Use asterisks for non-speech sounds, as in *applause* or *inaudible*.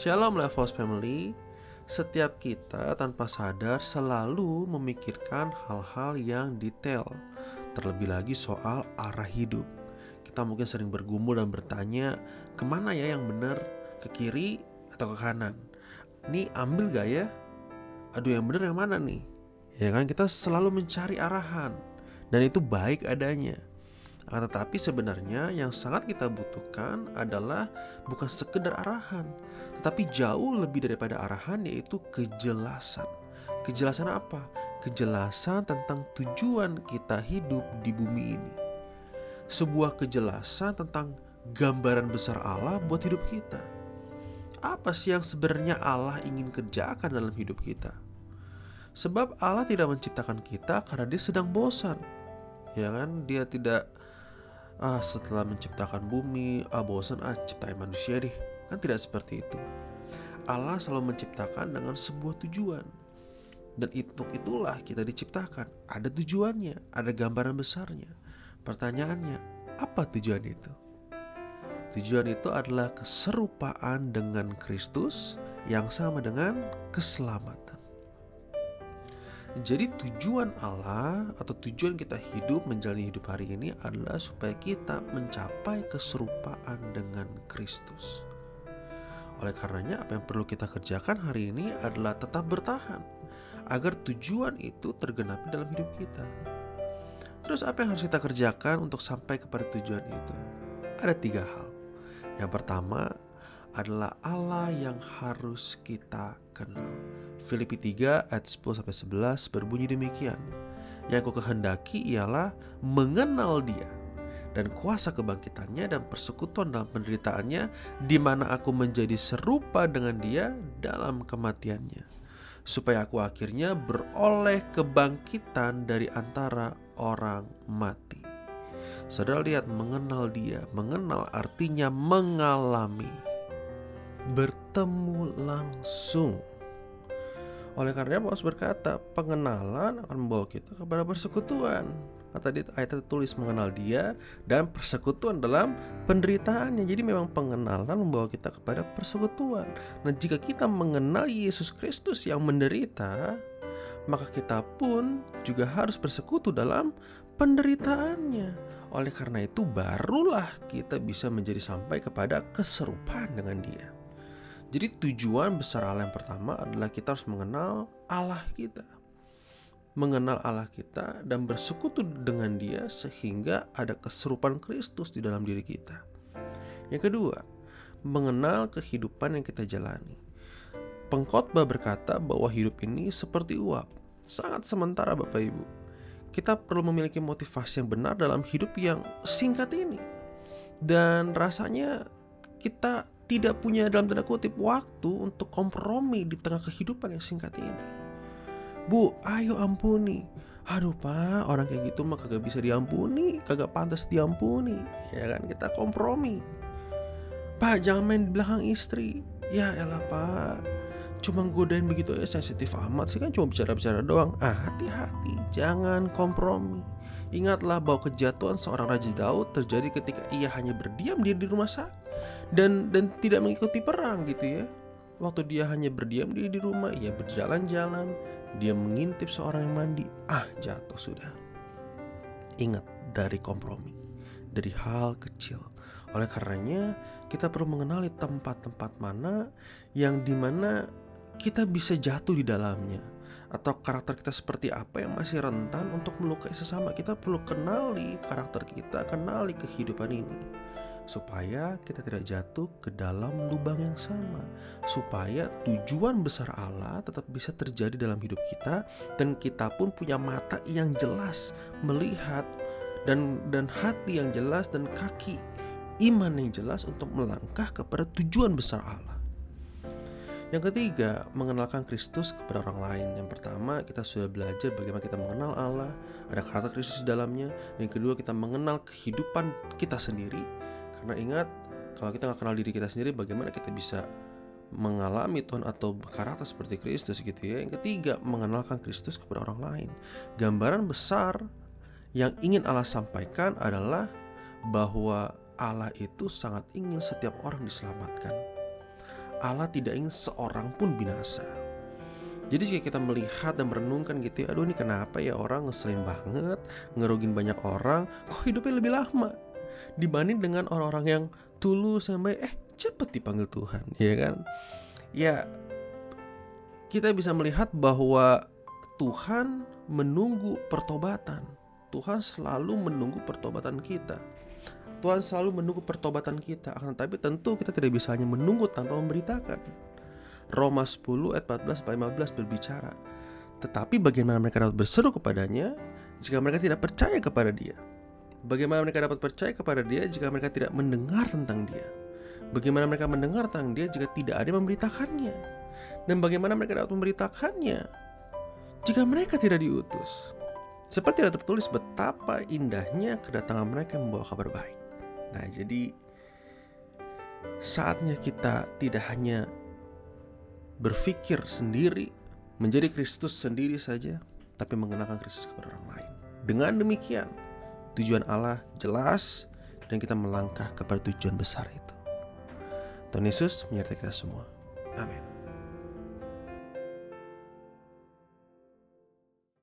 Shalom Levos Family Setiap kita tanpa sadar selalu memikirkan hal-hal yang detail Terlebih lagi soal arah hidup Kita mungkin sering bergumul dan bertanya Ke mana ya yang benar? Ke kiri atau ke kanan? Ini ambil gak ya? Aduh yang benar yang mana nih? Ya kan kita selalu mencari arahan Dan itu baik adanya akan tetapi sebenarnya yang sangat kita butuhkan adalah bukan sekedar arahan, tetapi jauh lebih daripada arahan yaitu kejelasan. Kejelasan apa? Kejelasan tentang tujuan kita hidup di bumi ini. Sebuah kejelasan tentang gambaran besar Allah buat hidup kita. Apa sih yang sebenarnya Allah ingin kerjakan dalam hidup kita? Sebab Allah tidak menciptakan kita karena dia sedang bosan. Ya kan? Dia tidak ah setelah menciptakan bumi, ah bosan ah ciptain manusia deh. Kan tidak seperti itu. Allah selalu menciptakan dengan sebuah tujuan. Dan itu itulah kita diciptakan. Ada tujuannya, ada gambaran besarnya. Pertanyaannya, apa tujuan itu? Tujuan itu adalah keserupaan dengan Kristus yang sama dengan keselamatan. Jadi tujuan Allah atau tujuan kita hidup menjalani hidup hari ini adalah supaya kita mencapai keserupaan dengan Kristus. Oleh karenanya apa yang perlu kita kerjakan hari ini adalah tetap bertahan agar tujuan itu tergenapi dalam hidup kita. Terus apa yang harus kita kerjakan untuk sampai kepada tujuan itu? Ada tiga hal. Yang pertama adalah Allah yang harus kita kenal. Filipi 3 ayat 10 sampai 11 berbunyi demikian. Yang aku kehendaki ialah mengenal Dia dan kuasa kebangkitannya dan persekutuan dalam penderitaannya di mana aku menjadi serupa dengan Dia dalam kematiannya supaya aku akhirnya beroleh kebangkitan dari antara orang mati. Saudara lihat mengenal dia, mengenal artinya mengalami bertemu langsung. Oleh karena Paulus berkata, pengenalan akan membawa kita kepada persekutuan. Nah, tadi ayat tertulis mengenal dia dan persekutuan dalam penderitaannya. Jadi memang pengenalan membawa kita kepada persekutuan. Nah, jika kita mengenal Yesus Kristus yang menderita, maka kita pun juga harus bersekutu dalam penderitaannya. Oleh karena itu barulah kita bisa menjadi sampai kepada keserupaan dengan dia. Jadi tujuan besar Allah yang pertama adalah kita harus mengenal Allah kita. Mengenal Allah kita dan bersekutu dengan dia sehingga ada keserupaan Kristus di dalam diri kita. Yang kedua, mengenal kehidupan yang kita jalani. Pengkhotbah berkata bahwa hidup ini seperti uap, sangat sementara Bapak Ibu. Kita perlu memiliki motivasi yang benar dalam hidup yang singkat ini. Dan rasanya kita tidak punya dalam tanda kutip waktu untuk kompromi di tengah kehidupan yang singkat ini. Bu, ayo ampuni. Aduh pak, orang kayak gitu mah kagak bisa diampuni, kagak pantas diampuni. Ya kan, kita kompromi. Pak, jangan main di belakang istri. Ya elah pak, cuma godain begitu ya sensitif amat sih kan cuma bicara-bicara doang. Ah hati-hati, jangan kompromi. Ingatlah bahwa kejatuhan seorang Raja Daud terjadi ketika ia hanya berdiam diri di rumah sakit dan dan tidak mengikuti perang gitu ya. Waktu dia hanya berdiam diri di rumah, ia berjalan-jalan, dia mengintip seorang yang mandi, ah jatuh sudah. Ingat dari kompromi, dari hal kecil. Oleh karenanya, kita perlu mengenali tempat-tempat mana yang di mana kita bisa jatuh di dalamnya atau karakter kita seperti apa yang masih rentan untuk melukai sesama. Kita perlu kenali karakter kita, kenali kehidupan ini supaya kita tidak jatuh ke dalam lubang yang sama, supaya tujuan besar Allah tetap bisa terjadi dalam hidup kita dan kita pun punya mata yang jelas melihat dan dan hati yang jelas dan kaki iman yang jelas untuk melangkah kepada tujuan besar Allah. Yang ketiga, mengenalkan Kristus kepada orang lain. Yang pertama, kita sudah belajar bagaimana kita mengenal Allah, ada karakter Kristus di dalamnya. Yang kedua, kita mengenal kehidupan kita sendiri. Karena ingat, kalau kita nggak kenal diri kita sendiri, bagaimana kita bisa mengalami Tuhan atau karakter seperti Kristus gitu ya. Yang ketiga, mengenalkan Kristus kepada orang lain. Gambaran besar yang ingin Allah sampaikan adalah bahwa Allah itu sangat ingin setiap orang diselamatkan. Allah tidak ingin seorang pun binasa. Jadi jika kita melihat dan merenungkan gitu ya, aduh ini kenapa ya orang ngeselin banget, ngerugin banyak orang, kok hidupnya lebih lama dibanding dengan orang-orang yang tulus sampai eh cepet dipanggil Tuhan, *laughs* ya kan? Ya kita bisa melihat bahwa Tuhan menunggu pertobatan. Tuhan selalu menunggu pertobatan kita. Tuhan selalu menunggu pertobatan kita. Akan tetapi tentu kita tidak bisa hanya menunggu tanpa memberitakan. Roma 10 ayat 14 sampai 15 berbicara. Tetapi bagaimana mereka dapat berseru kepadanya jika mereka tidak percaya kepada dia? Bagaimana mereka dapat percaya kepada dia jika mereka tidak mendengar tentang dia? Bagaimana mereka mendengar tentang dia jika tidak ada yang memberitakannya? Dan bagaimana mereka dapat memberitakannya jika mereka tidak diutus? Seperti ada tertulis betapa indahnya kedatangan mereka yang membawa kabar baik. Nah, jadi saatnya kita tidak hanya berpikir sendiri, menjadi Kristus sendiri saja, tapi mengenalkan Kristus kepada orang lain. Dengan demikian, tujuan Allah jelas dan kita melangkah kepada tujuan besar itu. Tuhan Yesus menyertai kita semua. Amin.